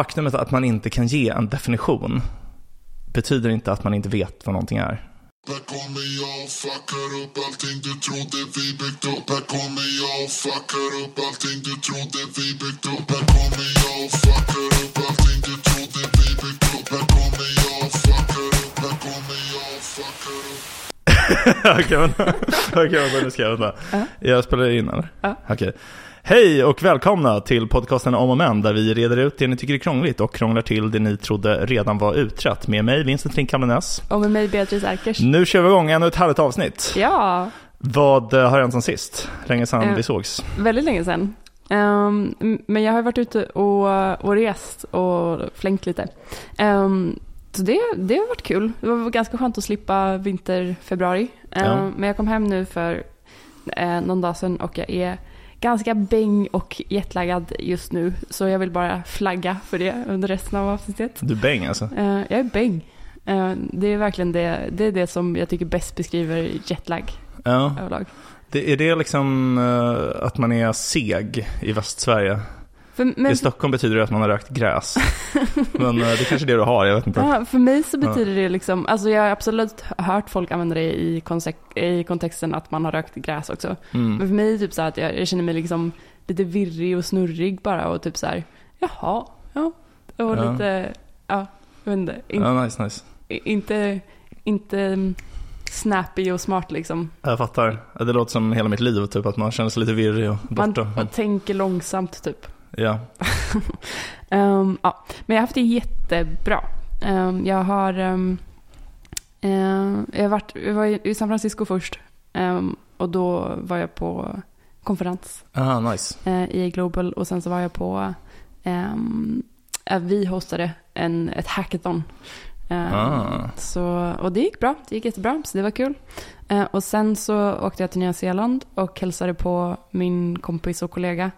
faktumet att man inte kan ge en definition betyder inte att man inte vet vad någonting är. Här kommer jag och fuckar upp allting du trodde vi byggt upp Här kommer jag och fuckar upp allting du trodde vi byggt upp Här kommer jag och fuckar upp allting du trodde vi byggt upp Här kommer jag och fuckar upp Här kommer jag och fuckar upp Okej, vänta. Okej, vänta, nu ska jag vänta. Jag spelar in eller? Ja. Okej. Hej och välkomna till podcasten Om och Men där vi reder ut det ni tycker är krångligt och krånglar till det ni trodde redan var utrett. Med mig Vincent Flink Kamlenäs. Och med mig Beatrice Erkers. Nu kör vi igång ännu ett härligt avsnitt. Ja, Vad eh, har hänt sen sist? Länge sedan Eh. vi sågs. väldigt länge sedan. Ehm, m- men jag har varit ute och, och rest och flängt lite. Ehm, så det, det har varit kul. Det var ganska skönt att slippa vinter, februari. Ehm, Ja. Men jag kom hem nu för eh, någon dag sedan och jag är ganska bäng och jetlaggad just nu. Så jag vill bara flagga för det under resten av avsnittet. Du bäng alltså. Eh, jag är bäng. Eh, det är verkligen det, det, är det som jag tycker bäst beskriver jetlag Ja. överlag. Det, är det liksom eh, att man är seg i Västsverige? För, men, I Stockholm betyder det att man har rökt gräs. Men eh, det är kanske är det du har, jag vet inte. ja, för mig så Ja. betyder det liksom, alltså jag har absolut hört folk använda det i, i kontexten att man har rökt gräs också. Mm. Men för mig är det typ så att jag, jag känner mig liksom lite virrig och snurrig bara och typ så här, jaha, ja. Och Ja. lite, ja, jag vet inte, in, Ja, nice, nice. inte, inte mm, snappy och smart liksom. Jag fattar. Det låter som hela mitt liv, typ att man känner sig lite virrig och Man, borta. man tänker långsamt typ. Ja. Ehm, ja, men jag har haft det jättebra. Ehm, jag har... ehm, ehm, jag, varit, jag var i San Francisco först. och då var jag på konferens Aha, nice. eh, i Global. Och sen så var jag på... Um, vi hostade en, ett hackathon. Ah. så, och det gick bra. Det gick jättebra. Så det var kul. Eh, och sen så åkte jag till Nya Zeeland och hälsade på min kompis och kollega.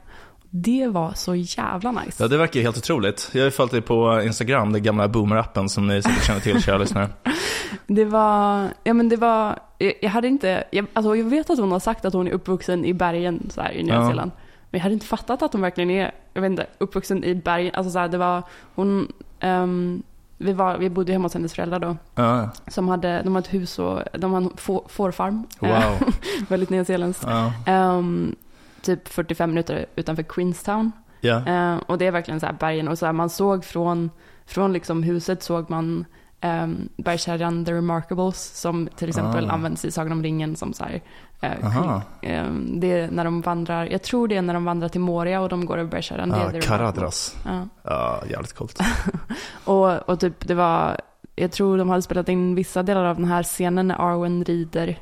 Det var så jävla nice. Ja, det verkar helt otroligt. Jag har ju följt dig på Instagram, den gamla boomer-appen som ni säkert känner till, kära lyssnare. Det var, ja men det var, jag, jag hade inte, jag, alltså jag vet att hon har sagt att hon är uppvuxen i bergen så här, i Nya Ja. Zeeland. Men jag hade inte fattat att hon verkligen är, jag vet inte, uppvuxen i bergen. Alltså så här, det var, hon, ehm, vi, var, vi bodde hemma hos hennes föräldrar då. Ja, Som hade, de hade ett hus och de hade en få, fårfarm. wow. Väldigt nyzeeländskt. Ja, Ehm, typ 45 minuter utanför Queenstown. ja. Eh, och det är verkligen så här bergen och så här, man såg från, från liksom huset såg man um, bergskedjan The Remarkables som till exempel Ah. används i Sagan om ringen som så här, eh, ehm, det är när de vandrar, jag tror det är när de vandrar till Moria och de går över bergskedjan. Remarkables. Karadras. Ja. Ja, jävligt coolt. Och, och typ det var, jag tror de hade spelat in vissa delar av den här scenen när Arwen rider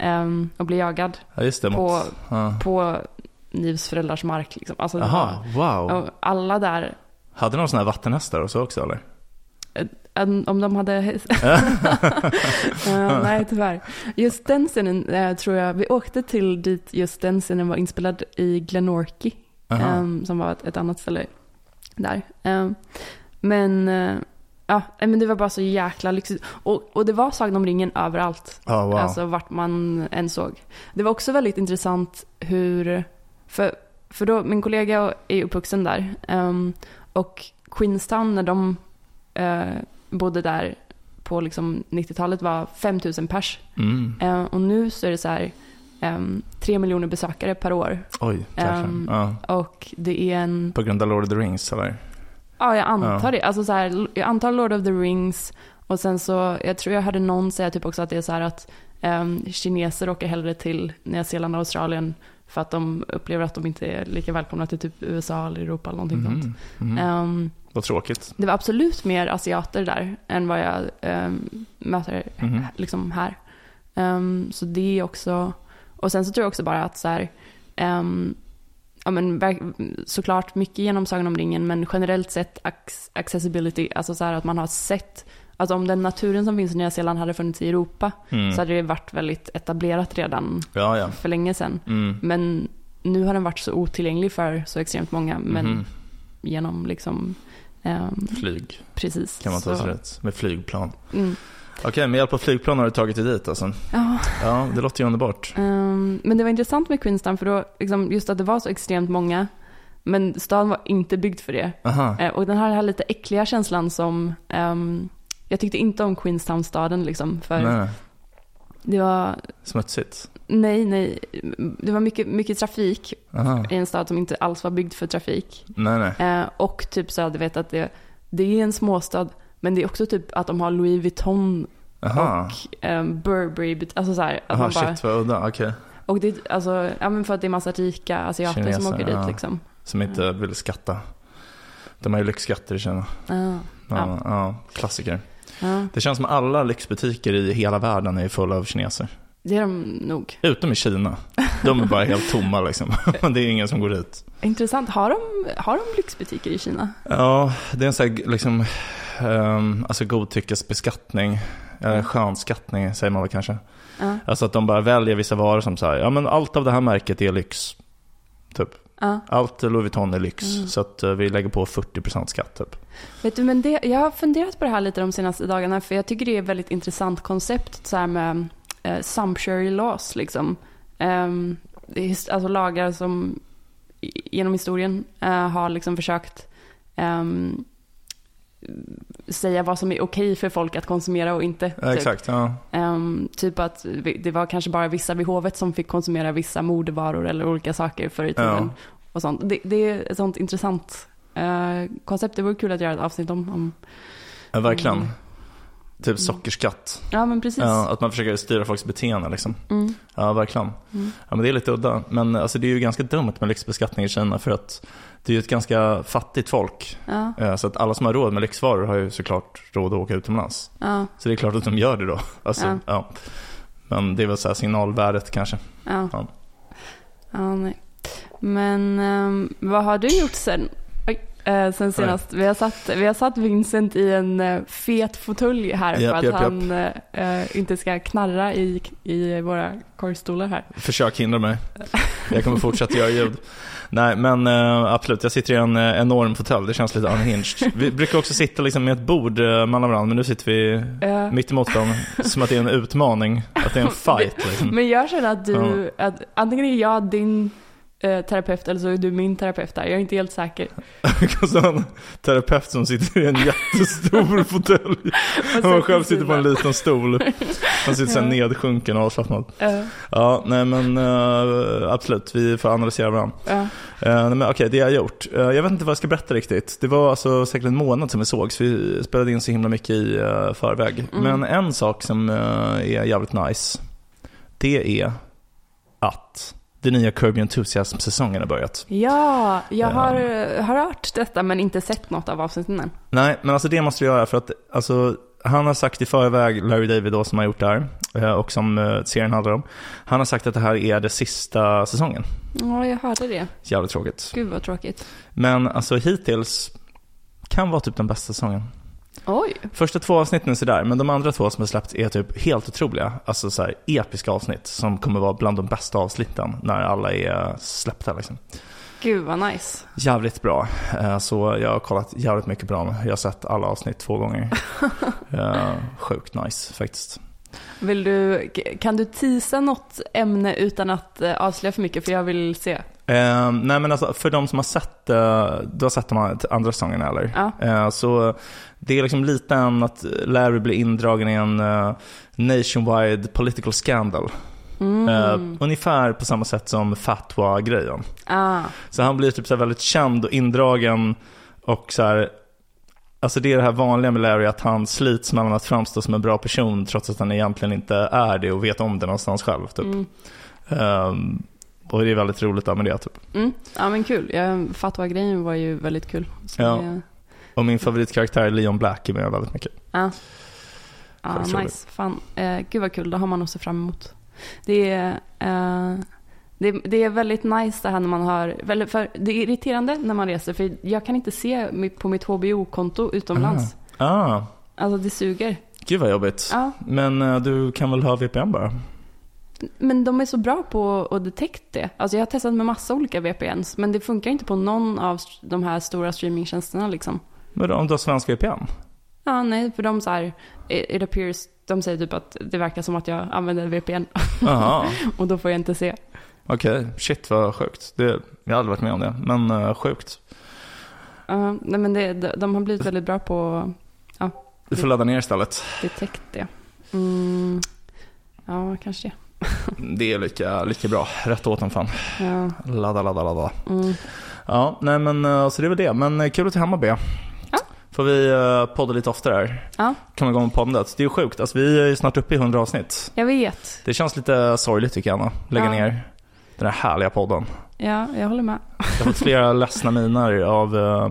ehm, och blir jagad Ja, just det. på, ja. på Nivs föräldrars mark. Liksom. Alltså, Aha, wow. alla där Hade de sån här vattenhästar och så också eller? En- Om de hade. Eh, nej, tyvärr. Just den scenen eh, tror jag, vi åkte till dit just den scenen var inspelad i Glenorchy. Aha. ehm, som var ett, ett annat ställe där. Ehm, men, eh, ja, men det var bara så jäkla lyxigt. Och, och det var Sagan om ringen överallt. Ja, wow. Alltså vart man än såg. Det var också väldigt intressant hur, för, för då, min kollega är uppvuxen där. ehm, och Queenstown när de eh, bodde där på liksom 90-talet var 5000 pers. Mm. Eh, och nu så är det så här um, 3 miljoner besökare per år. Oj. Ehm, ja. Och det är en, På grund av Lord of the Rings eller? Ja jag antar Ja. det. Alltså så här, jag antar Lord of the Rings. Och sen så, jag tror jag hörde någon säga typ också att det är så här att um, kineser åker hellre till Nya Zeeland och Australien för att de upplever att de inte är lika välkomna till typ USA eller Europa eller någonting sånt. Mhm. Mhm. Ehm, Vad tråkigt. det var absolut mer asiater där än vad jag um, möter Mhm. liksom här. Ehm, så det är också, och sen så tror jag också bara att så här, ehm, ja men såklart mycket genom Sagan om ringen men generellt sett ac- accessibility, alltså så här att man har sett, alltså om den naturen som finns i Nya Zeeland hade funnits i Europa Mm. så hade det varit väldigt etablerat redan Ja, ja. för länge sedan. Mm. Men nu har den varit så otillgänglig för så extremt många, men Mhm. genom liksom, ehm, Flyg precis. kan man ta sig rätt. Med flygplan. Okej, med hjälp av flygplan har du tagit dig dit alltså? ja, Ja, det låter ju underbart. Ehm, men det var intressant med Queenstown för då, liksom, just att det var så extremt många Men staden var inte byggd för det. Aha. Eh, och den har den här lite äckliga känslan som, ehm, jag tyckte inte om Queenstown-staden liksom. För Nej, det var, smutsigt. nej, nej, det var mycket, mycket trafik Aha. i en stad som inte alls var byggd för trafik. Nej, nej. Eh, och typ så, du vet att det, det är en småstad, men det är också typ att de har Louis Vuitton Aha. och um, Burberry, alltså så här, att Aha, man bara, shit vad udda. Okej. och det, alltså, ja men för att det är massa rika asiater som Kineser, åker dit ja. liksom. Som inte vill skatta. De har ju lyxskatter i Kina. Ja, Ja, Ja. ja. klassiker. ja, Det känns som alla lyxbutiker i hela världen är fulla av kineser. Det är de nog. Utom i Kina. De är bara helt tomma liksom. Det är ingen som går dit. Intressant, har de, har de lyxbutiker i Kina? Ja, det är en sån här liksom, um, alltså godtyckesbeskattning. Eller skönskattning säger man väl kanske. Ja, Alltså att de bara väljer vissa varor som säger, ja men allt av det här märket är lyx. Typ. ja. Allt Louis Vuitton är lyx. Mm. Så att eh, vi lägger på 40% skatt typ. Vet du, men det, jag har funderat på det här lite de senaste dagarna, för jag tycker det är ett väldigt intressant koncept så med eh, sumptuary laws liksom. Är alltså lagar som genom historien eh, har liksom försökt ehm, säga vad som är okej för folk att konsumera och inte. Ja, typ. exakt, ja. Ehm, typ att det var kanske bara vissa vid hovet som fick konsumera vissa modevaror eller olika saker förr i tiden. Och sånt. Det, det är ett sånt intressant eh, koncept. Det vore kul att göra ett avsnitt om. om ja verkligen. Mm. Typ sockerskatt. ja, men precis. Att man försöker styra folks beteende liksom. Mm, Ja, verkligen. mm, Ja, men det är lite udda. Men alltså, det är ju ganska dumt med lyxbeskattning i Kina för att det är ju ett ganska fattigt folk. ja, Eh, Så att alla som har råd med lyxvaror har ju såklart råd att åka utomlands. ja, Så det är klart att de gör det då. Alltså, Ja. ja. Men det är väl så signalvärdet kanske. ja. Ja. Nej. Men ehm, vad har du gjort sen? Eh, sen senast? Vi har, satt, vi har satt Vincent i en eh, fet fåtölj här Japp, för att japp. han eh, eh, inte ska knarra i, i våra korgstolar här. Försök hindra mig. Jag kommer fortsätta göra ljud. Nej, men eh, absolut. Jag sitter i en enorm fåtölj. Det känns lite unhinged. Vi brukar också sitta liksom med ett bord mellan varandra, men nu sitter vi Eh, mitt emot dem. Som att det är en utmaning. Att det är en fight. Liksom. Men jag känner att du, att antingen är jag din terapeut eller så är du min terapeut där. Jag är inte helt säker. En terapeut som sitter i en jättestor fåtölj. Och man själv sitter på en liten stol. Man sitter så här nedsjunken och avslappnad. Eh, Ja, nej men eh, absolut. Vi får analysera varandra. Uh, nej, men okej, det jag har gjort. Eh, jag vet inte vad jag ska berätta riktigt. Det var alltså säkert en månad som vi sågs. Vi spelade in så himla mycket i uh, förväg. Mm. Men en sak som eh, är jävligt nice. Det är att den nya Your Enthusiasm-säsongen har börjat. ja, jag Ja. har eh, hört detta men inte sett något av avsnitten än. Nej, men alltså det måste du göra för att alltså, han har sagt i förväg, Larry David då som har gjort det här eh, och som eh, serien handlar om. Han har sagt att det här är det sista säsongen. Ja, jag hörde det. Jävligt tråkigt. Gud vad tråkigt. Men alltså hittills kan vara typ den bästa säsongen. Oj. Första två avsnitten är sådär, men de andra två som har släppts är typ helt otroliga. Alltså så här episka avsnitt som kommer vara bland de bästa avsnitten när alla är släppta liksom. Gud vad nice. Jävligt bra. Eh, Så jag har kollat jävligt mycket på dem. Jag har sett alla avsnitt två gånger. Eh, Sjukt nice faktiskt. Vill du, kan du tisa något ämne utan att eh, avslöja för mycket? För jag vill se. Eh, nej men alltså för de som har sett, eh, du har sett de andra säsongerna eller? Ja. Eh, så det är liksom lite än att Larry blir indragen i en eh, nationwide political scandal. Mm. Eh, ungefär på samma sätt som fatwa-grejen. ah. Så han blir typ så väldigt känd och indragen och så här. Alltså det är det här vanliga med Larry att han slits mellan att framstå som en bra person trots att han egentligen inte är det och vet om det någonstans själv. Typ. Mm. Ehm, och det är väldigt roligt där med det typ. Mm. Ja men kul. Jag, Fatwa-grejen var ju väldigt kul. Så Ja. det- Och min favoritkaraktär är Leon Black är med väldigt mycket. Ja. Ja, roligt. nice. Fan. Eh, gud vad kul, det har man att se fram emot. Det är, eh, det, det är väldigt nice det här när man har, väl, för det är irriterande när man reser för jag kan inte se på mitt HBO-konto utomlands. Ah, Alltså det suger. gud vad jobbigt. Ja, Men eh, du kan väl ha VPN bara? men de är så bra på att detect det. Alltså jag har testat med massa olika VPNs men det funkar inte på någon av de här stora streamingtjänsterna liksom. Men om du har svensk VPN? Ja, nej, för de så här, it appears, de säger typ att det verkar som att jag använder VPN och då får jag inte se. okej. Shit vad sjukt. Det, jag har aldrig varit med om det, men uh, sjukt. Ja, nej men det, de, de har blivit väldigt bra på Du får ladda ner istället. detect det. Mm, ja, kanske det. Det är lika, lika bra. Rätt åt dem fan. Ja, Ladda, ladda, ladda. mm. Ja, nej men eh, så det är väl det. Men eh, kul att du är hemma B. Får vi uh, podda lite oftare här. ja, Komma igång med poddandet. Det är ju sjukt. Alltså, vi är ju snart uppe i 100 avsnitt. jag vet. Det känns lite sorgligt tycker jag Anna. Lägga Ja. ner den här härliga podden. Ja, jag håller med. Jag har fått flera ledsna miner av uh,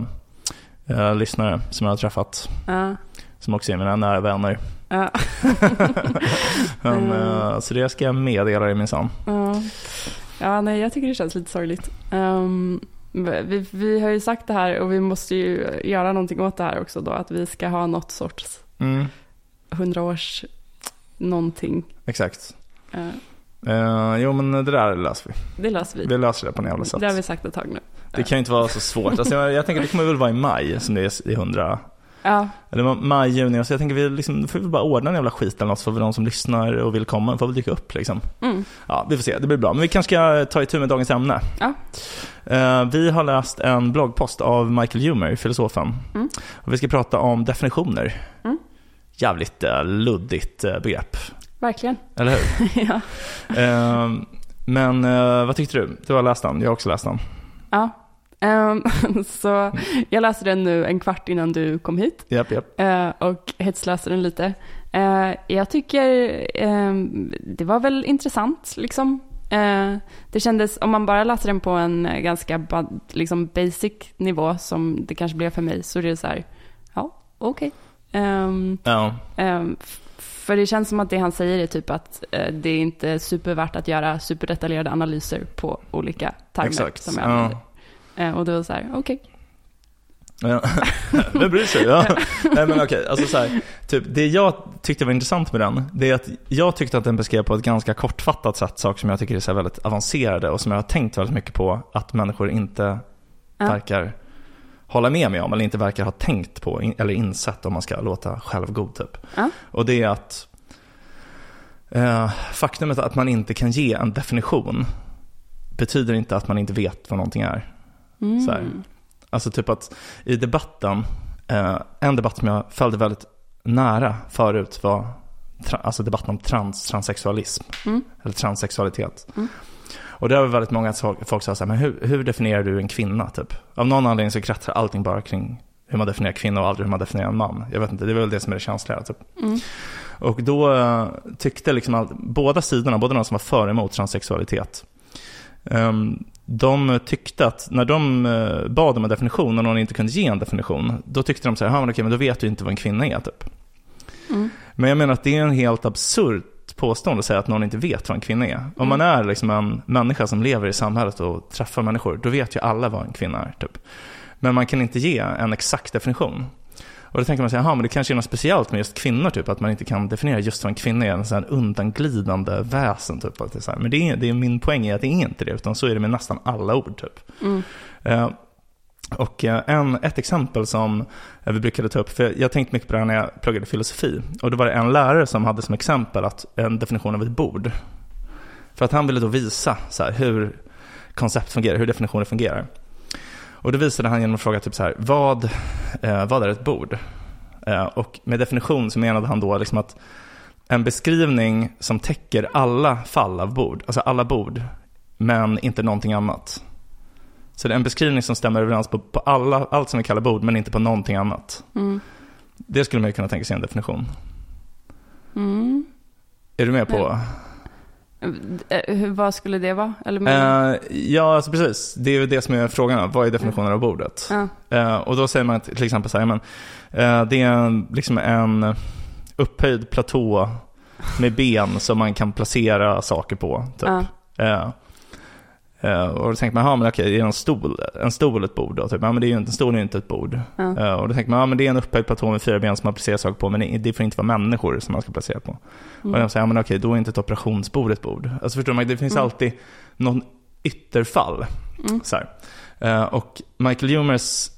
uh, lyssnare som jag har träffat. Ja, Som också är mina nära vänner. ja, Men, eh, så det ska jag meddela dig minsann. ja. ja, nej, jag tycker det känns lite sorgligt. Ehm, vi, vi har ju sagt det här och vi måste ju göra någonting åt det här också då, att vi ska ha något sorts Mm, hundraårs någonting. exakt. Eh, Uh, jo men det där löser vi. det löser vi. Vi löser det på något jävla sätt. Det har vi sagt ett tag nu. Det kan ju inte vara så svårt. Alltså, jag, jag tänker att det kommer väl vara i maj som det är i 100. Ja, Eller ma- maj, juni. Så jag tänker vi liksom, får vi bara ordna en jävla skit eller något för de som lyssnar och vill komma. får väl dyka upp liksom. mm. Ja, vi får se. Det blir bra. Men vi kanske ska ta itu med dagens ämne. Ja. Eh, vi har läst en bloggpost av Michael Humer, filosofen. Mm. Och vi ska prata om definitioner. Mm. Jävligt uh, luddigt eh, begrepp. verkligen. Eller hur? ja. Men vad tyckte du? Du har läst den. Jag har också läst den. ja. Ehm, så jag läste den nu en kvart innan du kom hit. Japp, japp. Eh, och hetsläste den lite. Eh, jag tycker eh, det var väl intressant liksom. Eh, det kändes, om man bara läser den på en ganska liksom basic nivå som det kanske blev för mig så är det så här, ja, okej. Ehm, Ja, ehm, f- för det känns som att det han säger är typ att eh, det är inte supervärt att göra superdetaljerade analyser på olika termer exakt. som jag Ja. använder. Och då var så här, okej. Ja. Vem bryr sig? Ja. Nej men okej, alltså så här, typ, det jag tyckte var intressant med den, det är att jag tyckte att den beskrev på ett ganska kortfattat sätt saker som jag tycker är så väldigt avancerade och som jag har tänkt väldigt mycket på att människor inte Ja. verkar hålla med mig om eller inte verkar ha tänkt på eller insett om man ska låta självgod typ. Ja. Och det är att eh, faktumet att man inte kan ge en definition betyder inte att man inte vet vad någonting är. Mm. Så här. Alltså typ att i debatten, eh, en debatt som jag följde väldigt nära förut var alltså debatten om trans, transsexualism. Mm. Eller transsexualitet. Mm. Och det var väldigt många folk sa så här, men hur, hur definierar du en kvinna typ? Av någon anledning så kretsar allting bara kring hur man definierar kvinna och aldrig hur man definierar en man. Jag vet inte, det är väl det som är det känsliga typ. Mm. Och då eh, tyckte liksom all, båda sidorna, både de som var för och emot transsexualitet, ehm, de tyckte att när de eh, bad om en definition och någon inte kunde ge en definition, då tyckte de så här, "Ja, men okej, men då vet du inte vad en kvinna är typ. Mm. Men jag menar att det är en helt absurd påstående att säga att någon inte vet vad en kvinna är. Om man är liksom en människa som lever i samhället och träffar människor, då vet ju alla vad en kvinna är. Typ. Men man kan inte ge en exakt definition. Och då tänker man sig, jaha, men det kanske är något speciellt med just kvinnor, typ, att man inte kan definiera just vad en kvinna är, en sån här undanglidande väsen. Typ, att det så här. Men det är, det är min poäng är att det är inte det, utan så är det med nästan alla ord. Typ. Mm. Eh, och eh, en, ett exempel som eh, vi brukade ta upp, för jag tänkte mycket på det här när jag pluggade filosofi. Och då var det en lärare som hade som exempel att en definition av ett bord. För att han ville då visa så här, hur koncept fungerar, hur definitioner fungerar. Och då visade han genom att fråga typ så här, vad, eh, vad är ett bord? Eh, och med definition så menade han då liksom att en beskrivning som täcker alla fall av bord, alltså alla bord, men inte någonting annat. Så det är en beskrivning som stämmer överens på, på alla, allt som vi kallar bord, men inte på någonting annat. Mm. Det skulle man ju kunna tänka sig en definition. Mm. Är du med på? Hur- vad skulle det vara? Eller men, Eh, ja, alltså precis. Det är ju det som är frågan. Vad är definitionen av bordet? ja. Eh, och då säger man till exempel så här, men, eh, det är en, liksom en upphöjd platå med ben som man kan placera saker på. Typ. Eh, och då tänker man, ja men okej, är en stol, en stol ett bord då? Typ. Ja men det är ju inte, en stol är ju inte ett bord. Ja. Eh, och då tänker man, ja men det är en upphöjd platå med fyra ben som man placerar saker på, men det- får inte vara människor som man ska placera på. Och Mm. de säger, ja men okej, då är inte ett operationsbord ett bord. Alltså förstår man, det finns Mm. alltid någon ytterfall. Mm. Så. Eh, och Michael Humers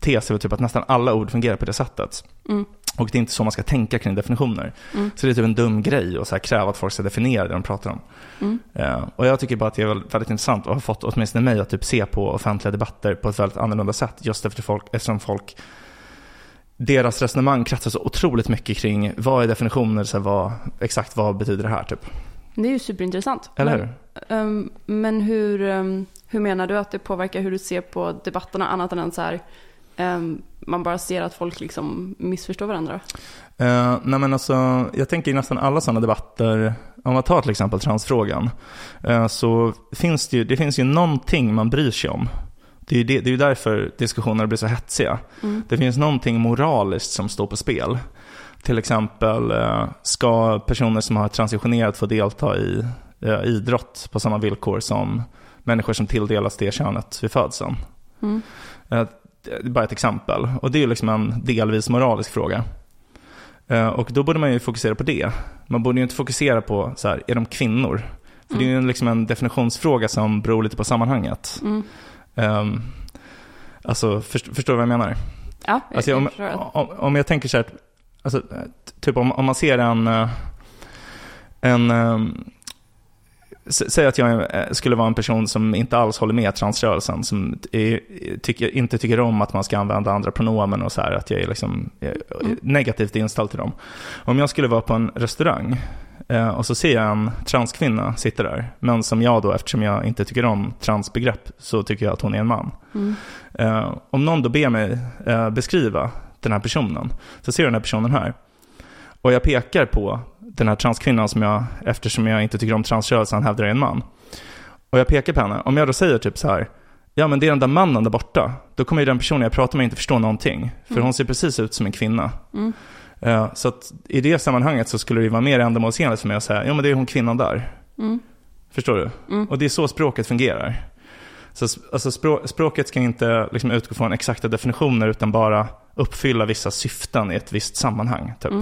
tes är typ att nästan alla ord fungerar på det sättet. Och det är inte så man ska tänka kring definitioner. Mm. Så det är typ en dum grej att så här kräva att folk ska definiera det de pratar om. Mm. Eh, och jag tycker bara att det är väldigt, väldigt intressant och har fått åtminstone mig att typ se på offentliga debatter på ett väldigt annorlunda sätt. Just efter folk, eftersom folk, deras resonemang kretsar så otroligt mycket kring vad är definitioner, så här, vad, exakt vad betyder det här typ. Det är ju superintressant. Eller men, hur? ehm, men hur, ehm, hur menar du att det påverkar hur du ser på debatterna annat än så här, man bara ser att folk liksom missförstår varandra? Eh, nej men alltså, jag tänker i nästan alla sådana debatter, om man tar till exempel transfrågan, eh, så finns det ju, det finns ju någonting man bryr sig om. Det är ju det, det är ju därför diskussioner blir så hetsiga. Mm. Det finns någonting moraliskt som står på spel. Till exempel, eh, ska personer som har transitionerat få delta i idrott på samma villkor som människor som tilldelas det könet vid födseln? Mm. Eh, Det är bara ett exempel. Och det är ju liksom en delvis moralisk fråga. Eh, Och då borde man ju fokusera på det. Man borde ju inte fokusera på, så här, är de kvinnor? För det är ju en- liksom en definitionsfråga som beror lite på sammanhanget. Mm. Um, alltså, först, förstår du vad jag menar? Ja, jag, Alltså, jag om, förstår om, om jag tänker så här, alltså, eh, typ om, om man ser en, eh, en s- Säg att jag eh, skulle vara en person som inte alls håller med transrörelsen, som är, tycker, inte tycker om att man ska använda andra pronomen och så här, att jag är liksom eh, Mm. negativt inställd till dem. Om jag skulle vara på en restaurang eh, och så ser jag en transkvinna sitta där, men som jag då, eftersom jag inte tycker om transbegrepp, så tycker jag att hon är en man. Mm. Om någon då ber mig beskriva den här personen, så ser jag den här personen här. Och jag pekar på den här transkvinnan som jag, eftersom jag inte tycker om transrörelsen, hävdar är en man. Och jag pekar på henne. Om jag då säger typ så här, ja men det är den där mannen där borta, då kommer ju den personen jag pratar med inte förstå någonting. För Mm. hon ser precis ut som en kvinna. Mm. Eh, så att i det sammanhanget så skulle det vara mer ändamålsenligt för mig att säga, ja men det är hon kvinnan där. Mm. Förstår du? Mm. Och det är så språket fungerar. Så alltså, språ- språket ska inte liksom utgå från exakta definitioner utan bara uppfylla vissa syften i ett visst sammanhang. Typ.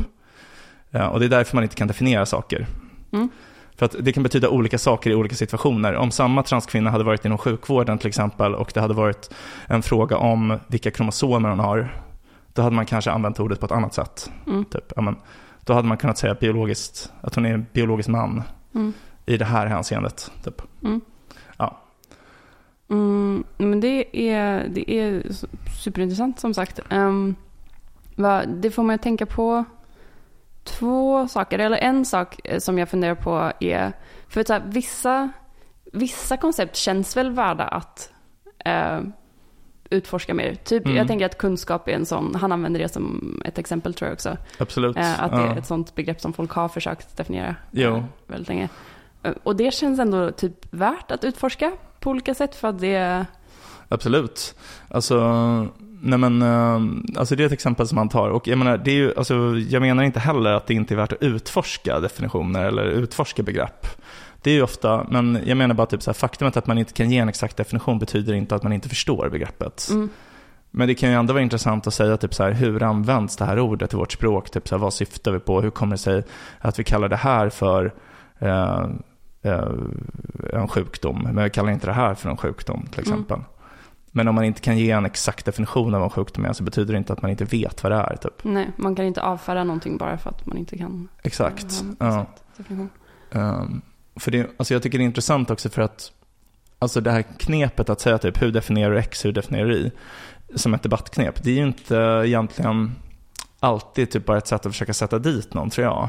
Ja, och det är därför man inte kan definiera saker. Mm. För att det kan betyda olika saker i olika situationer. Om samma transkvinna hade varit inom sjukvården till exempel och det hade varit en fråga om vilka kromosomer hon har, då hade man kanske använt ordet på ett annat sätt. Mm. Typ. Ja, men, då hade man kunnat säga biologiskt, att hon är en biologisk man Mm. i det här hänseendet. Typ. Mm. Ja. Mm, men det är, det är su- superintressant som sagt. Um, va, det får man ju tänka på två saker. Eller en sak eh, som jag funderar på är, för att så här, vissa, vissa koncept känns väl värda att eh, utforska mer. Typ, Mm. Jag tänker att kunskap är en sån, han använder det som ett exempel tror jag också. Absolut. Eh, att det ja. är ett sånt begrepp som folk har försökt definiera Jo. eh, väldigt länge. Eh, Och det känns ändå typ värt att utforska på olika sätt för att det Absolut. Alltså, nej men, eh, alltså det är ett exempel som man tar. Och jag menar, det är ju, alltså, jag menar inte heller att det inte är värt att utforska definitioner eller utforska begrepp. Det är ju ofta, men jag menar bara typ så här, faktumet att man inte kan ge en exakt definition betyder inte att man inte förstår begreppet. Mm. Men det kan ju ändå vara intressant att säga typ så här, hur används det här ordet i vårt språk? Typ så här, vad syftar vi på? Hur kommer det sig att vi kallar det här för eh, eh, en sjukdom, men vi kallar inte det här för en sjukdom till exempel. Men om man inte kan ge en exakt definition av vad en sjukdom är så betyder det inte att man inte vet vad det är. Typ. Nej, man kan inte avfärda någonting bara för att man inte kan Exakt. Ja. definition. Um, för det, alltså jag tycker det är intressant också för att alltså det här knepet att säga typ hur definierar du X, hur definierar du Y som ett debattknep, det är ju inte egentligen alltid typ bara ett sätt att försöka sätta dit någon tror jag.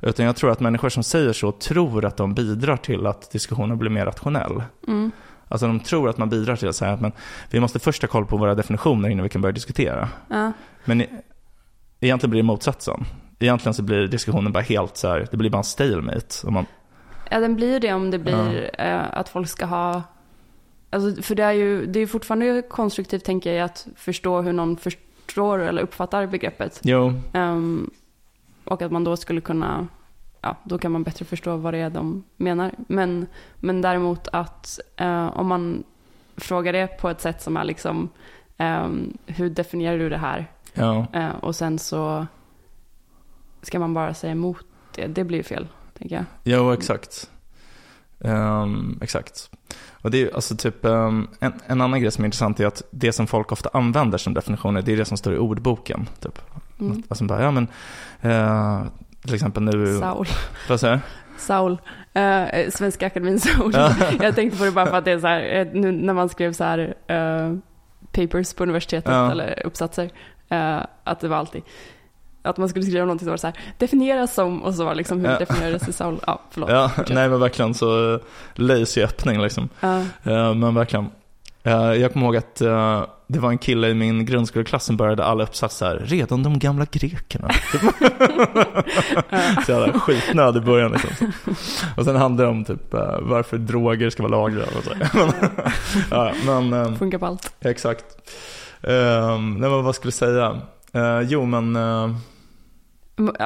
Utan jag tror att människor som säger så tror att de bidrar till att diskussionen blir mer rationell. Mm. Alltså de tror att man bidrar till att säga att vi måste först ha koll på våra definitioner innan vi kan börja diskutera. Ja. Men e- egentligen blir det motsatsen. Egentligen så blir diskussionen bara helt så här, det blir bara en stalemate. Om man, ja, den blir ju det om det blir eh, att folk ska ha Alltså, för det är ju det är fortfarande konstruktivt tänker jag att förstå hur någon förstår eller uppfattar begreppet. jo, Ehm, och att man då skulle kunna, ja, då kan man bättre förstå vad det är de menar. Men, men däremot att eh, om man frågar det på ett sätt som är liksom, ehm, hur definierar du det här? ja. Eh, och sen så ska man bara säga emot det. Det blir ju fel, tänker jag. Jo, exakt. Ehm, exakt. Och det är alltså typ, ehm, en, en annan grej som är intressant är att det som folk ofta använder som definitioner, det är det som står i ordboken. Typ. Mm. Alltså bara, ja men, eh, till exempel nu, Saul. vad säger? Saul. Eh, Svenska Akademin Saul. Ja. Jag tänkte på det bara för att det är så här, eh, nu när man skrev så här eh, papers på universitetet Ja. eller uppsatser, eh, att det var alltid att man skulle skriva någonting som var så här, definieras som, och så var liksom hur Ja. definierades det Saul. Ja, förlåt. Ja, nej men verkligen så eh, lazy öppning liksom. Men verkligen. Eh, jag kommer ihåg att eh, det var en kille i min grundskoleklass som började alla uppsatser redan de gamla grekerna. så jävla skitnöd i början liksom. Och sen handlade det om typ eh, varför droger ska vara lagliga och så. men, ja, men Funkar på allt. exakt. Uh, nej men vad skulle jag säga? Jo men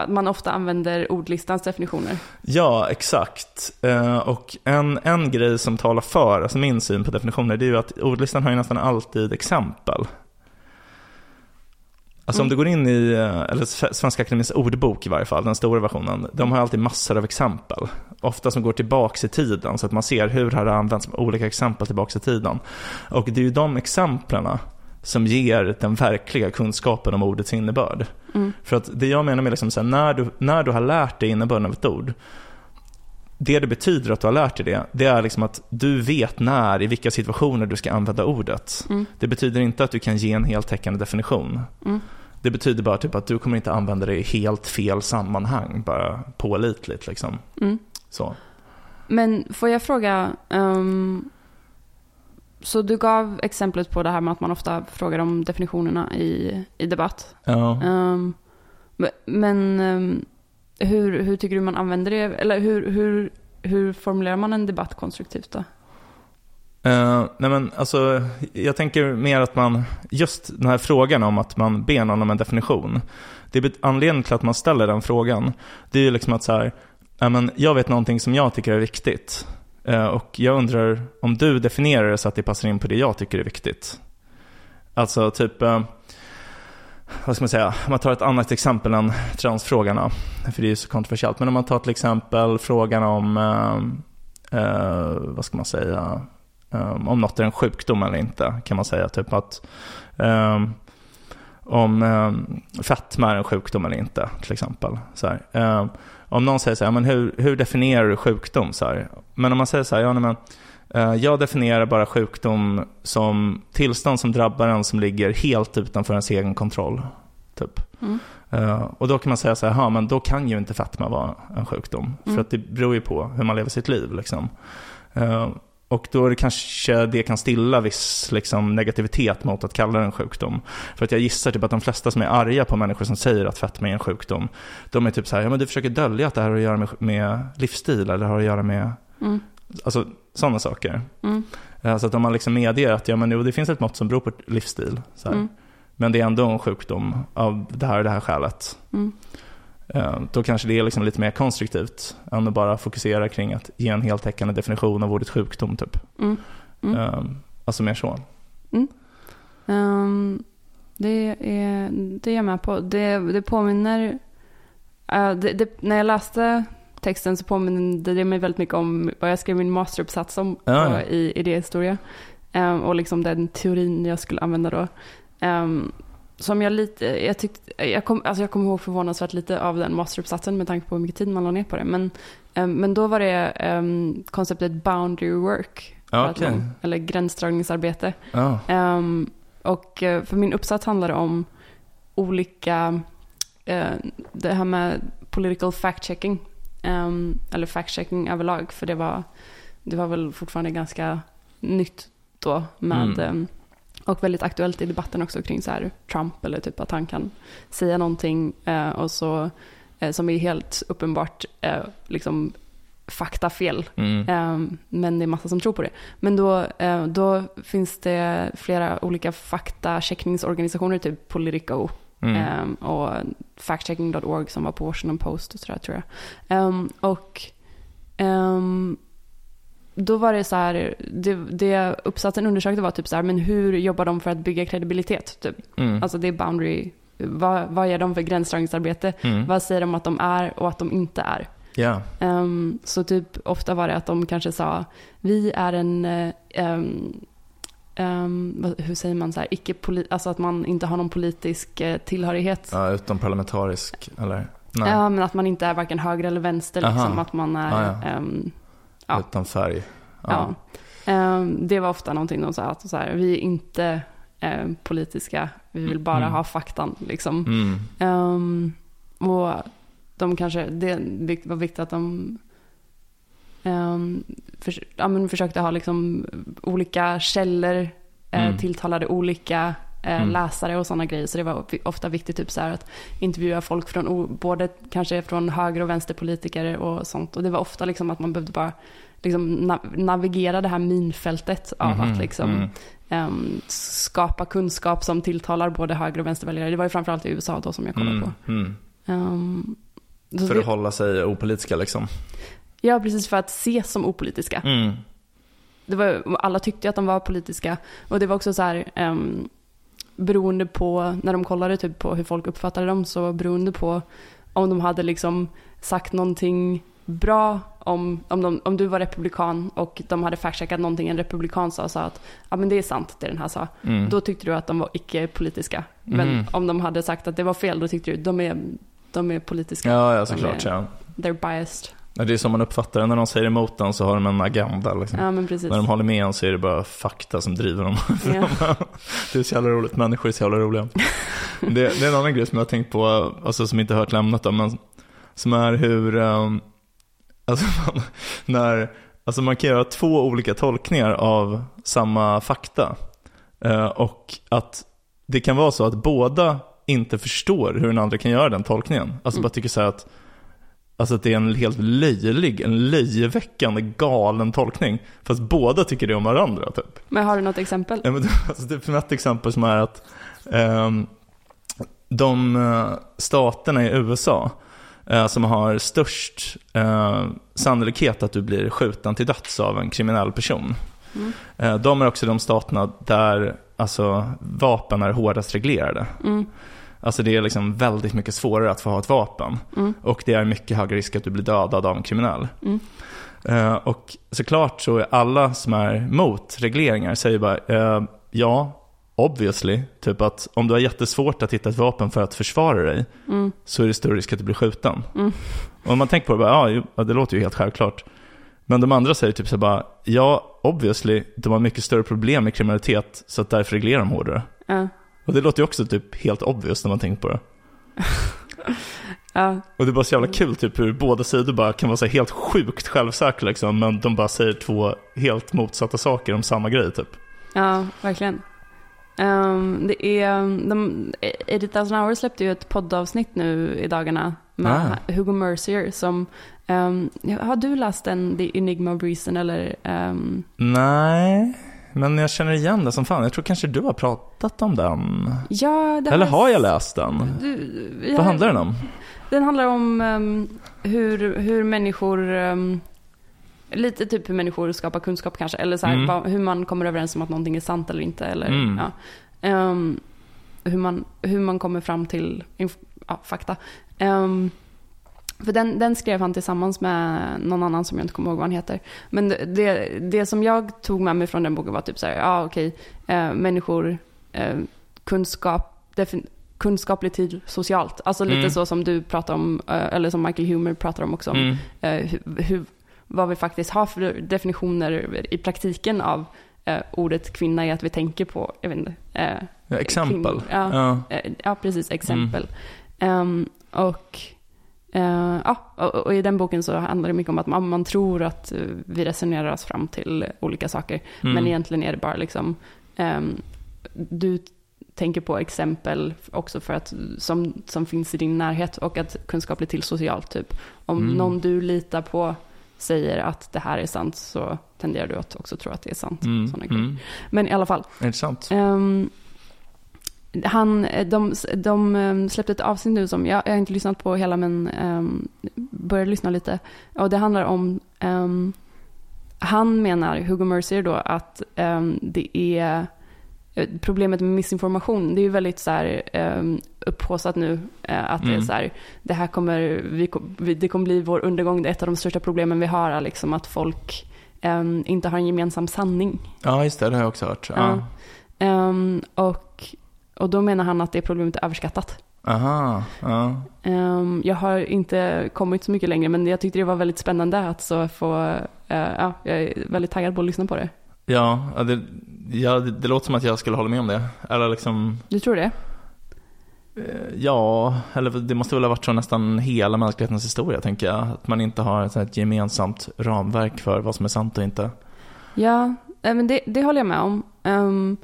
man ofta använder ordlistans definitioner. Ja, exakt. Eh, och en, en grej som talar för, alltså min syn på definitioner, det är ju att ordlistan har ju nästan alltid exempel. Alltså om Mm. du går in i, eh, eller Svenska Akademiens ordbok i varje fall, den stora versionen, de har alltid massor av exempel. Ofta som går tillbaks i tiden, så att man ser hur har det använts med olika exempel tillbaks i tiden. Och det är ju de exemplen som ger den verkliga kunskapen om ordets innebörd. Mm. För att det jag menar med liksom så här, när, du, när du har lärt dig innebörden av ett ord, det det betyder att du har lärt dig det, det är liksom att du vet när, i vilka situationer du ska använda ordet. Mm. Det betyder inte att du kan ge en heltäckande definition. Mm. Det betyder bara typ att du kommer inte använda det i helt fel sammanhang, bara pålitligt liksom. Mm. Så. Men får jag fråga, ehm, så du gav exemplet på det här med att man ofta frågar om definitionerna i, i debatt. Ja. Ehm, men ehm, hur, hur tycker du man använder det? Eller hur, hur, hur formulerar man en debatt konstruktivt då? Eh, nej men alltså, jag tänker mer att man, just den här frågan om att man ber någon om en definition. Det är anledningen till att man ställer den frågan, det är ju liksom att så här, men jag vet någonting som jag tycker är viktigt. Eh, och jag undrar om du definierar det så att det passar in på det jag tycker är viktigt. Alltså typ, eh, vad ska man säga, om man tar ett annat exempel än transfrågorna, för det är ju så kontroversiellt. Men om man tar till exempel frågan om, eh, eh vad ska man säga, om något är en sjukdom eller inte, kan man säga. Typ att eh, om um, fetma är en sjukdom eller inte, till exempel. Så. Um, om någon säger så här, men hur, hur definierar du sjukdom? Så här? Men om man säger så här, ja, nej, men, eh, jag definierar bara sjukdom som tillstånd som drabbar en som ligger helt utanför ens egen kontroll. Typ. Mm. Eh, och då kan man säga så här, "Ja, men då kan ju inte fetma vara en sjukdom. För Mm. att det beror ju på hur man lever sitt liv. Liksom. Och då är det kanske det kan stilla viss liksom, negativitet mot att kalla det en sjukdom. För att jag gissar typ att de flesta som är arga på människor som säger att fetma är en sjukdom, de är typ så här, ja men du försöker dölja att det här har att göra med, med livsstil eller har att göra med, Mm. alltså sådana saker. Mm. Eh, Så att om man liksom medger att ja, men jo, det finns ett mått som beror på livsstil, så här. Mm. men det är ändå en sjukdom av det här och det här skälet. Mm. Eh, Då kanske det är liksom lite mer konstruktivt än att bara fokusera kring att ge en heltäckande definition av ordet sjukdom. Typ. Mm. Mm. Eh, Alltså mer så. Ehm, det, är, det är jag med på. Det, det påminner... eh, det, det, när jag läste texten så påminner det mig väldigt mycket om vad jag skrev min masteruppsats om Ja, på, i idéhistoria. Ehm, och liksom den teorin jag skulle använda då. Ehm, som jag lite, jag tyckte, jag kom, alltså jag kommer ihåg förvånansvärt lite av den masteruppsatsen med tanke på hur mycket tid man la ner på det. Men, ehm, men då var det ehm, konceptet boundary work. Pratar man Eller gränsdragningsarbete. Ja. Ehm, och eh, för min uppsats handlade om olika, eh, det här med political fact-checking. Ehm, eller fact-checking överlag, för det var, det var väl fortfarande ganska nytt då med, Mm. Och väldigt aktuellt i debatten också kring så här Trump eller typ att han kan säga någonting eh, och så, eh, som är helt uppenbart eh, liksom faktafel. Mm. Ehm, Men det är massa som tror på det. Men då, eh, då finns det flera olika faktacheckningsorganisationer, typ Politico Mm. ehm, och factchecking.org som var på Washington Post och sådär tror jag. Ehm, Och då var det så här, det, det uppsatsen undersökte var typ så här, men hur jobbar de för att bygga kredibilitet? Typ. Mm. Alltså det är boundary, vad, vad gör de för gränsdragningsarbete? Mm. Vad säger de att de är och att de inte är? Ja. Ehm, så typ ofta var det att de kanske sa vi är en, ehm, ehm, vad- hur säger man så här, icke alltså att man inte har någon politisk eh, tillhörighet. ja, utom parlamentarisk, eller? Nej, Ja, men att man inte är varken höger eller vänster, Aha. liksom, att man är, Ah, ja. Ehm, ja. utan färg. ja. Ehm, det var ofta någonting de sa, att så här, vi är inte eh, politiska, vi vill bara Mm. ha faktan liksom. Mm. Ehm, och de kanske, det var viktigt att de um, för, ja, försökte ha liksom olika källor, eh, Mm. tilltalade olika Mm. läsare och sådana grejer. Så det var ofta viktigt typ så att intervjua folk från, både kanske från höger och vänsterpolitiker och sånt. Och det var ofta liksom att man behövde bara liksom na- navigera det här minfältet av Mhm, att liksom mm. ehm, skapa kunskap som tilltalar både höger och vänsterväljare. Det var ju framförallt i USA då som jag kollade Mm. på. Mm. Så För det, att hålla sig opolitiska liksom. ja, precis för att ses som opolitiska. Mm. Det var, alla tyckte att de var politiska. Och det var också så här, um, beroende på, när de kollade typ på hur folk uppfattade dem, så beroende på om de hade liksom sagt någonting bra om, om, de, om du var republikan och de hade fact-checkat någonting en republikan sa och sa att ja men det är sant det den här sa. Mm. Då tyckte du att de var icke-politiska. Men Mhm. om de hade sagt att det var fel, då tyckte du de är, de är politiska. Ja, ja såklart. Är- Ja. They're biased. Det är som man uppfattar det. När de säger emot den så har de en agenda. Liksom. Ja. När de håller med en så är det bara fakta som driver dem. Ja. det är så jävla roligt. Människor är så jävla roliga. Det, det är en annan grej som jag har tänkt på, alltså som inte hört lämnat då, men som är hur, um, alltså man, när, alltså man kan göra två olika tolkningar av samma fakta. Eh, och att det kan vara så att båda inte förstår hur den andra kan göra den tolkningen. Alltså Mm. bara tycker så här att Alltså att det är en helt löjlig, en löjeväckande galen tolkning. Fast båda tycker det om varandra typ. Men har du något exempel? Ja, men, alltså, typ ett exempel som är att ehm, de eh, staterna i USA eh, som har störst eh, sannolikhet att du blir skjuten till döds av en kriminell person. Mm. Eh, de är också de staterna där alltså, vapen är hårdast reglerade. Mm. Alltså det är liksom väldigt mycket svårare att få ha ett vapen. Mm. Och det är mycket högre risk att du blir dödad av en kriminell. Mm. Eh, och såklart så är alla som är mot regleringar säger bara eh, ja, obviously. Typ att om du har jättesvårt att hitta ett vapen för att försvara dig Mm. så är det större risk att du blir skjuten. Mm. Och om man tänker på det, bara, ja, det låter ju helt självklart. Men de andra säger typ så bara, ja, obviously, de har mycket större problem med kriminalitet så att därför reglerar de hårdare. Ja. Och det låter ju också typ helt obvious när man tänker på det. Ja. Och det är bara så jävla kul typ hur båda sidor bara kan vara så helt sjukt självsäkra liksom, men de bara säger två helt motsatta saker om samma grej typ. Ja, verkligen. Um, det är, de, 80,000 hours släppte ju ett poddavsnitt nu i dagarna med Hugo Mercier som, um, har du läst den, The Enigma of Reason eller? Um, Nej, men jag känner igen det som fan. Jag tror kanske du har pratat om den. ja, Eller har jag läst den? Du, vi Vad handlar den om? Den handlar om um, hur, hur människor, um, lite typ hur människor skapar kunskap kanske, eller så här, Mm. hur man kommer överens om att någonting är sant eller inte. Eller, Mm. ja. Ehm, hur, man, hur man kommer fram till ja, fakta. Ehm, för den, den skrev han tillsammans med någon annan som jag inte kommer ihåg vad han heter. Men det, det, som jag tog med mig från den boken var typ så här, ja okej, eh, människor, eh, kunskap, kunskaplig tid socialt. Alltså lite Mm. så som du pratar om, eh, eller som Michael Humer pratar om också. om, Mm. eh, hur, vad vi faktiskt har för definitioner i praktiken av eh, ordet kvinna är att vi tänker på, jag vet inte. Eh, exempel. Ja. Ja. eh, ja, precis, exempel. Ehm, och, eh, ja, och, och i den boken så handlar det mycket om att man, man tror att eh, vi resonerar oss fram till olika saker. Mm. Men egentligen är det bara liksom, ehm, du tänker på exempel också för att, som, som finns i din närhet och att kunskap blir till socialt typ. Om Mm. någon du litar på säger att det här är sant så tenderar du att också tro att det är sant. Mm. Såna. Mm. Men i alla fall. Intressant. ehm, han, de, de ehm, släppte ett avsnitt nu som, jag, jag har inte lyssnat på hela men um, började lyssna lite. Och det handlar om, ehm, han menar, Hugo Mercier då, att ehm, det är eh, problemet med missinformation, det är ju väldigt så här eh, upphaussat nu. Eh, att det är Mm. så här, det här kommer, vi, vi, det kommer bli vår undergång. Det är ett av de största problemen vi har, liksom att folk eh, inte har en gemensam sanning. Ja, just det, det har jag också hört. Ja. Ja. Ehm, och, och då menar han att det problemet är överskattat. Aha, ja. Ehm, jag har inte kommit så mycket längre men jag tyckte det var väldigt spännande att så få, eh, ja, jag är väldigt taggad på att lyssna på det. Ja, det, ja det, det låter som att jag skulle hålla med om det. Eller liksom, Du tror det? eh, ja, eller det måste väl ha varit så nästan hela mänsklighetens historia, tänker jag. Att man inte har ett, gemensamt ramverk för vad som är sant och inte. Ja, eh, men det, det håller jag med om. Ehm,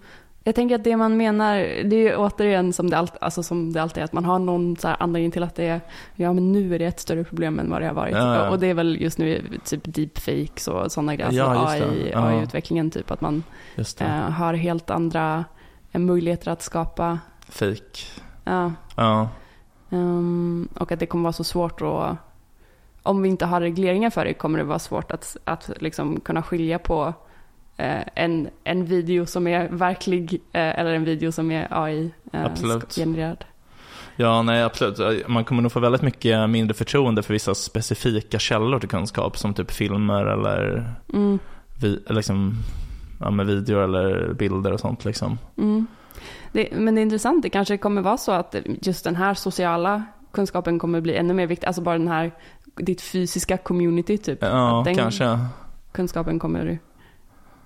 jag tänker att det man menar, det är ju återigen som det, allt, alltså som det alltid är, att man har någon så här anledning till att det är, ja men nu är det ett större problem än vad det har varit. Ja, ja. Och det är väl just nu typ deepfakes och sådana grejer, Ja, alltså just det. AI. AI-utvecklingen typ, att man eh, har helt andra eh, möjligheter att skapa, Fake. ja, Ja. Ehm, och att det kommer vara så svårt att, om vi inte har regleringar för det kommer det vara svårt att, att liksom kunna skilja på en, en video som är verklig eh, eller en video som är AI eh. Ja, nej absolut. Man kommer nog få väldigt mycket mindre förtroende för vissa specifika källor till kunskap, som typ filmer eller Mm, vi, liksom, ja, med videor eller bilder och sånt liksom. mm. Det, men det är intressant, det kanske kommer vara så att just den här sociala kunskapen kommer bli ännu mer viktig, alltså bara den här, ditt fysiska community typ. Ja, den kanske. kunskapen kommer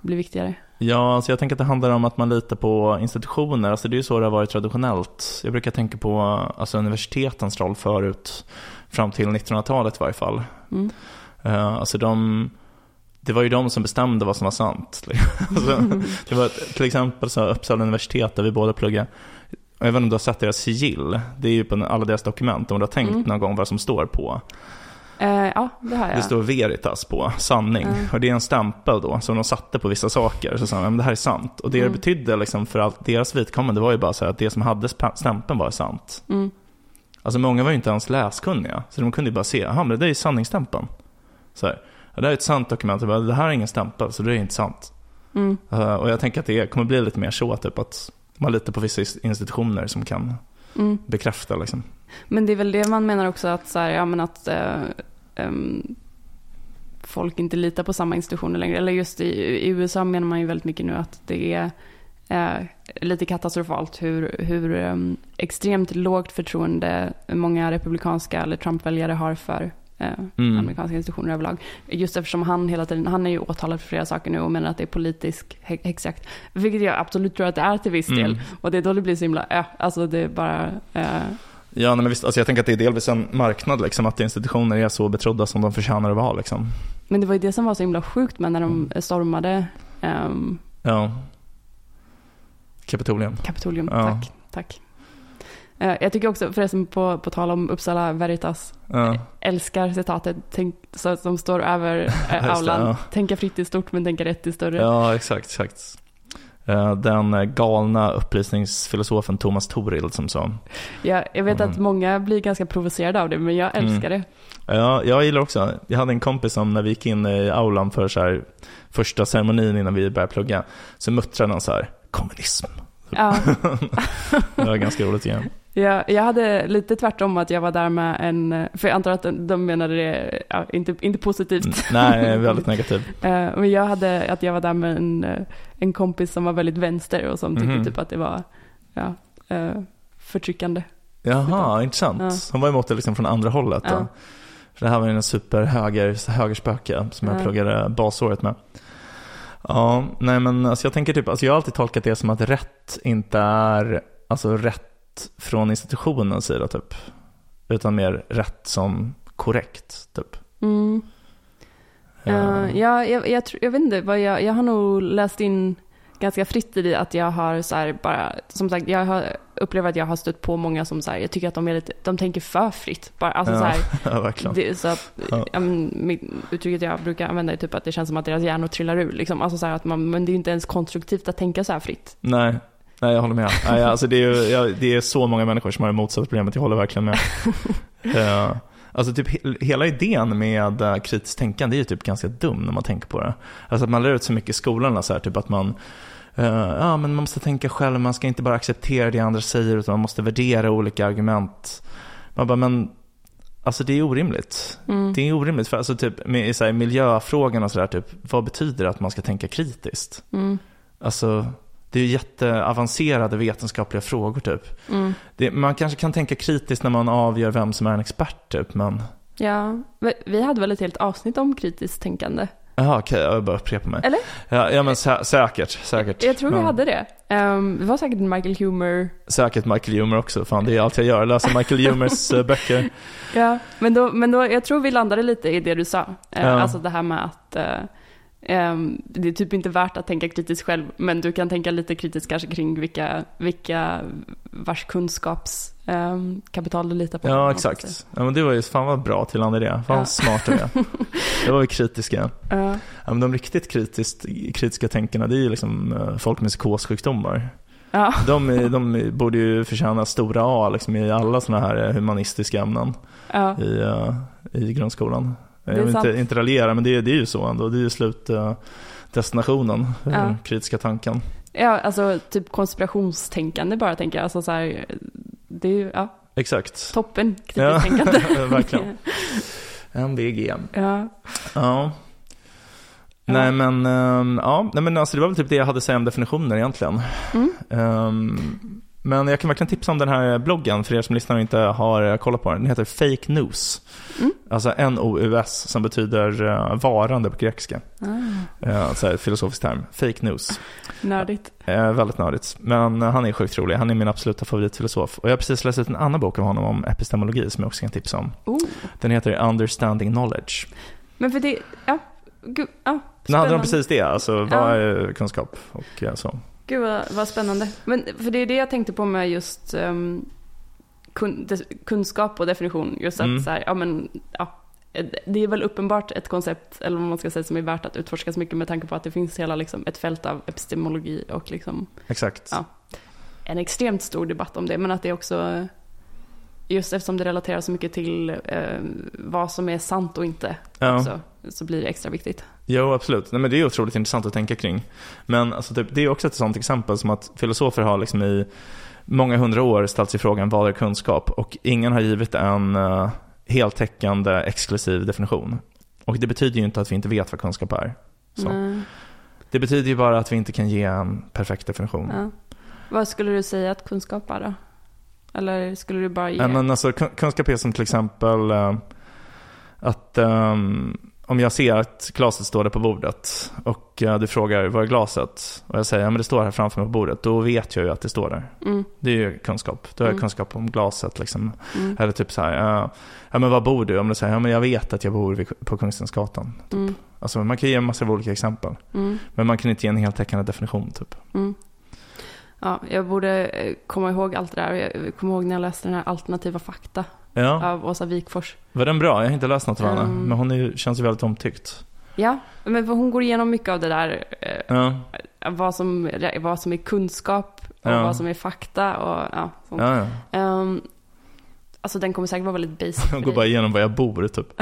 bli viktigare. Ja, alltså jag tänker att det handlar om att man litar på institutioner. Alltså det är ju så det har varit traditionellt. Jag brukar tänka på alltså universitetens roll förut, fram till 1900-talet i varje fall. Mm. Eh, alltså de, det var ju de som bestämde vad som var sant. alltså, det var till exempel så Uppsala universitet där vi båda pluggade. Jag vet inte om du har sett deras sigill. Det är ju på alla deras dokument. Om du har tänkt Mm. någon gång vad som står på. Eh, ja, det har jag. Det står veritas på, sanning. Ja. Och det är en stämpel då som de satte på vissa saker. Så sa de, det här är sant. Och det Mm. det betydde liksom för allt deras vidkommande var ju bara så här att det som hade stämpeln var sant. Mm. Alltså många var ju inte ens läskunniga. Så de kunde ju bara se, jaha men det där är sanningsstämpeln. Så här, det här är ett sant dokument. Jag bara, det här är ingen stämpel så det är inte sant. Mm. Eh, och jag tänker att det kommer bli lite mer så, typ att man litar på vissa institutioner som kan Mm. bekräfta liksom. Men det är väl det man menar också att, så här, ja, men att eh, ehm, folk inte litar på samma institutioner längre. Eller just i, i USA menar man ju väldigt mycket nu att det är eh, lite katastrofalt hur, hur extremt lågt förtroende många republikanska eller Trump-väljare har för eh, Mm. amerikanska institutioner överlag. Just eftersom han hela tiden, han är ju åtalad för flera saker nu och menar att det är politisk hä- häxjakt. Vilket jag absolut tror att det är till viss del. Mm. Och det är då det blir så himla, äh, alltså det är bara, eh, Ja, men visst, alltså jag tänker att det är delvis en marknad, liksom, att institutioner är så betrodda som de förtjänar att vara. Liksom. Men det var ju det som var så himla sjukt med när de stormade ehm, Ja. Kapitolium. Kapitolium. Ja. Tack, tack. Eh, jag tycker också, förresten på, på tal om Uppsala Veritas, Ja. älskar citatet tänk, så, som står över eh, det, aulan. ja. Tänka fritt är stort men tänka rätt är större. ja, exakt, exakt. Eh, Den eh, galna upplysningsfilosofen Thomas Torild som sa. Jag, jag vet att Mm. många blir ganska provocerade av det, men jag älskar det. Ja, jag gillar också. Jag hade en kompis som när vi gick in i aulan för så här, första ceremonin innan vi började plugga, så muttrade han så här, kommunism. Ja, Det var ganska roligt igen. Jag, jag hade lite tvärtom att jag var där med en, för jag antar att de, de menade det, ja, inte, inte positivt. Mm, Nej, väldigt negativ. Eh, men jag hade att jag var där med en, eh, en kompis som var väldigt vänster och som tyckte Mhm. typ att det var ja, eh, förtryckande. Jaha, intressant. Ja. Han var emot det liksom från andra hållet. Ja. För det här var ju en superhöger, högerspöke som jag Ja. pluggade basåret med. Ja, nej men alltså jag tänker typ, alltså jag har alltid tolkat det som att rätt inte är, alltså rätt från institutionens sida typ. Utan mer rätt som korrekt typ. Mm. Ja. Eh, ja, jag, jag, tror- jag vet inte, vad jag, jag har nog läst in ganska fritt i det att jag har så här bara, som sagt, jag har, upplever att jag har stött på många som så här, jag tycker att de är lite, de tänker för fritt. Bara, alltså Ja. så här, ja, verkligen. det, så att, Ja. ja. men, uttrycket jag brukar använda är typ att det känns som att deras hjärnor trillar ur. Liksom. Alltså så här att man, men det är ju inte ens konstruktivt att tänka så här fritt. Nej, nej jag håller med. Nej, alltså det, är jag, det är så många människor som har det motsatta problemet, jag håller verkligen med. Ja. Alltså typ he- hela idén med uh, kritiskt tänkande är ju typ ganska dum när man tänker på det. Alltså att man lär ut så mycket i skolorna så här, typ att man eh, ja men man måste tänka själv, man ska inte bara acceptera det andra säger utan man måste värdera olika argument. Man bara, men alltså det är orimligt. Mm. Det är orimligt, för alltså typ med så här, miljöfrågan och sådär, typ, vad betyder det att man ska tänka kritiskt? Mm. Alltså, det är jätteavancerade vetenskapliga frågor typ. Mm. Det, man kanske kan tänka kritiskt när man avgör vem som är en expert typ, men Ja, vi- vi hade väl ett helt avsnitt om kritiskt tänkande? Jaha, okej, jag bara upprepar mig. Eller? Ja, ja men sä- säkert, säkert. Jag tror vi Men hade det. Um, det var säkert Michael Humer. Säkert Michael Humer också, fan det är allt jag gör, läser Michael Humers eh, böcker. Ja, men då, men då, jag tror vi landade lite i det du sa. Eh, Ja. Alltså det här med att ehm, det är typ inte värt att tänka kritiskt själv, men du kan tänka lite kritiskt kanske kring vilka, vilka vars kunskapskapital kapital du litar på. Ja, exakt. Ja, men det var ju, fan vad bra till André. Fan Ja. vad smart du är. Det var ju kritiska. Ja, Ja, men de riktigt kritiskt, kritiska tänkarna, det är ju liksom eh, folk med psykossjukdomar. ja, De, de borde ju förtjäna stora A liksom, i alla sådana här eh, humanistiska ämnen ja, i, eh, i grundskolan. Jag vill sant. inte, inte raljera, men det, är- det är ju så ändå. Det är ju slutdestinationen, Ja. den kritiska tanken. ja, alltså typ konspirationstänkande bara tänker jag. Alltså så här, det är ju, ja, Exakt. toppen kritiskt Ja, tänkande. verkligen. MVG. Ja, Ja. Ja. Nej men, ehm, ja, nej men alltså det var väl typ det jag hade att säga om definitioner egentligen. Mm. Ehm, men jag kan verkligen tipsa om den här bloggen för er som lyssnar och inte har eh, kollat på den. Den heter Fake News. Mm. Alltså N-O-U-S som betyder eh, varande på grekiska. Uh, så här, ett filosofiskt term. Fake news. nördigt. Väldigt nördigt. Men han är sjukt rolig. Han är min absoluta favoritfilosof. Och jag har precis läst ut en annan bok av honom om epistemologi som jag också kan tipsa om. Oh. Den heter Understanding Knowledge. Men för det, ja, gud, ja, Den handlar om precis det, alltså vad är kunskap och så. Gud vad, vad spännande. Men för det är det jag tänkte på med just um, kun, kunskap och definition. Just att Mm. så här, ja men, ja. Det är väl uppenbart ett koncept, eller vad man ska säga, som är värt att utforska så mycket med tanke på att det finns hela liksom, ett fält av epistemologi och liksom Exakt. Ja. en extremt stor debatt om det. Men att det också, just eftersom det relaterar så mycket till eh, vad som är sant och inte, Ja. så, så blir det extra viktigt. Jo, absolut. Nej, men det är otroligt intressant att tänka kring. Men alltså, typ, det är också ett sånt exempel som att filosofer har liksom i många hundra år ställt sig frågan vad är kunskap? Och ingen har givit en uh, heltäckande exklusiv definition. Och det betyder ju inte att vi inte vet vad kunskap är. Det betyder ju bara att vi inte kan ge en perfekt definition. ja. Vad skulle du säga att kunskap är då? Eller skulle du bara ge? Men alltså, kun- kunskap är som till exempel eh, att ehm, om jag ser att glaset står där på bordet och eh, du frågar var är glaset? Och jag säger ja men det står här framför mig på bordet. Då vet jag ju att det står där. Mm, Det är ju kunskap. Då har jag Mm. kunskap om glaset liksom. mm, Eller typ så här, ja, ja men var bor du? Om du säger ja men jag vet att jag bor vid, på Kungstensgatan. mm, Alltså man kan ge en massa olika exempel. mm, Men man kan inte ge en heltäckande definition typ. Ja, jag borde eh, komma ihåg allt det där. Jag kommer ihåg när jag läste den här alternativa fakta Ja, av Åsa Wikfors. var den bra? Jag har inte läst något av henne. Mm. Men hon är, känns ju väldigt omtyckt. Ja, men hon går igenom mycket av det där. Eh, Ja, vad, som, vad som är kunskap och Ja. vad som är fakta och ja, sånt. ja. Ehm, alltså den kommer säkert vara väldigt basic för Jag går dig. bara igenom var jag bor typ.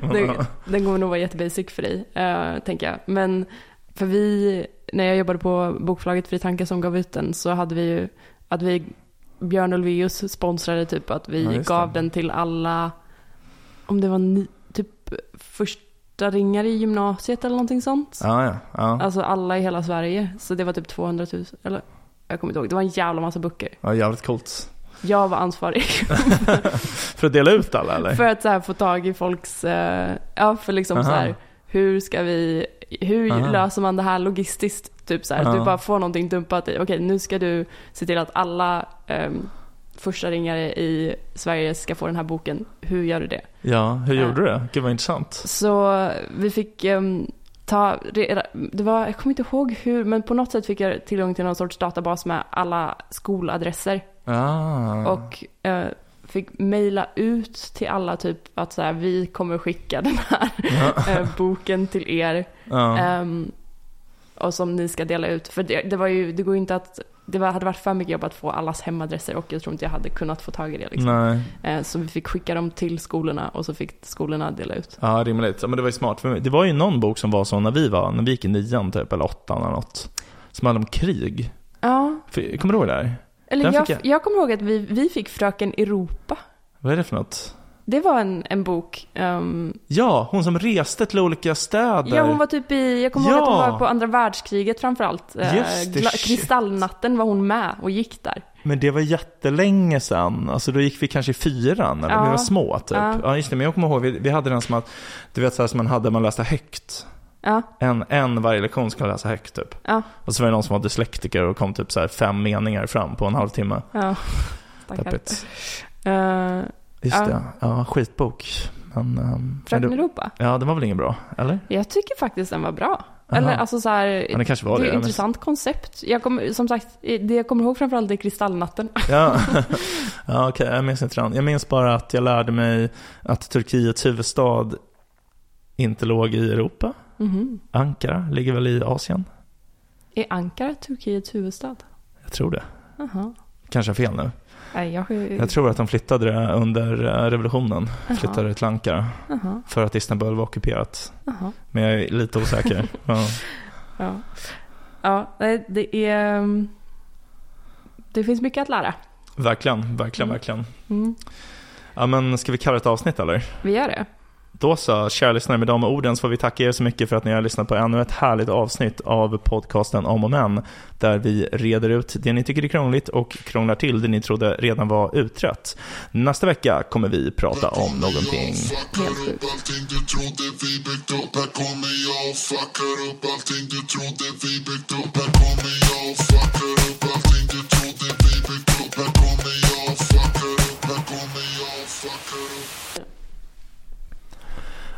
den, den kommer nog vara jättebasic för dig, eh, tänker jag. Men för vi, när jag jobbade på bokförlaget Fri Tanke som gav ut den så hade vi ju att vi, Björn Ulvaeus sponsrade typ att vi Ja, gav den till alla, om det var ni, typ första ringare i gymnasiet eller någonting sånt. Ja, ja. ja. Alltså alla i hela Sverige. Så det var typ 200 000, eller jag kommer inte ihåg. Det var en jävla massa böcker. ja jävligt coolt. Jag var ansvarig För att dela ut alla eller? för att så här, få tag i folks, eh, ja för liksom så här, hur ska vi, hur Aha. löser man det här logistiskt? Typ så här, Ja. du bara får någonting dumpat i, okej nu ska du se till att alla um, första ringare i Sverige ska få den här boken. Hur gör du det? Ja, hur Ja. gjorde du det? Gud vad intressant. Så vi fick ehm, ta, det var, jag kommer inte ihåg hur, men på något sätt fick jag tillgång till någon sorts databas med alla skoladresser. Ah. Och eh, fick mejla ut till alla typ att så här, vi kommer skicka den här ja. eh, boken till er. ja. ehm, och som ni ska dela ut. För det, det var ju, det går ju inte att, det var, hade varit för mycket jobb att få allas hemadresser och jag tror inte jag hade kunnat få tag i det. Liksom. Eh, så vi fick skicka dem till skolorna och så fick skolorna dela ut. ja rimligt. Ja, men det var ju smart. För mig. Det var ju någon bok som var så när vi var, när vi gick i nian typ, eller åttan eller något. som handlade om krig. Ja. För- Kommer du ihåg det här? Eller jag, jag... jag- kommer ihåg att vi, vi fick Fröken Europa. Vad är det för något? Det var en, en bok. ehm, Ja, hon som reste till olika städer. ja, hon var typ i, jag kommer ihåg att hon Ja. var på andra världskriget framförallt. Eh, Just. Kristallnatten var hon med och gick där. Men det var jättelänge sedan. Alltså då gick vi kanske i fyran, eller Ja. vi var små typ. Ja. Ja. just det. Men jag kommer ihåg, vi, vi hade den som att, du vet så här som man hade, man läste högt. Ja, En, en varje lektion skulle läsa högt typ. ja, Och så var det någon som var dyslektiker och kom typ så fem meningar fram på en halvtimme. ja. Tackar. Deppigt. Uh, Just Ja. det. Ja, skitbok. Men, ehm, Fröken men Europa. ja, den var väl ingen bra, eller? Jag tycker faktiskt den var bra. Aha. Eller alltså så här, Ja, det kanske var det det. är ett intressant koncept. Jag kommer, som sagt, det jag kommer ihåg framförallt är Kristallnatten. Ja, ja okej, jag minns inte den. Jag minns bara att jag lärde mig att Turkiets huvudstad inte låg i Europa. Mhm. Ankara ligger väl i Asien? Är Ankara Turkiets huvudstad? Jag tror det. Jaha. Kanske fel nu. Nej, jag... Jag tror att de flyttade det under eh, revolutionen. Jaha. Flyttade det till Ankara. Jaha. För att Istanbul var ockuperat. Jaha. Men jag är lite osäker. Ja. Ja. Ja, det är... mm, Det finns mycket att lära. Verkligen, verkligen, Mm. verkligen. Mm. Ja men ska vi kalla det ett avsnitt eller? Vi gör det. Då så, kära lyssnare, med de orden så får vi tacka er så mycket för att ni har lyssnat på ännu ett härligt avsnitt av podcasten Om och Men, där vi reder ut det ni tycker är krångligt och krånglar till det ni trodde redan var utrett. Nästa vecka kommer vi prata om någonting. Helt upp sjukt.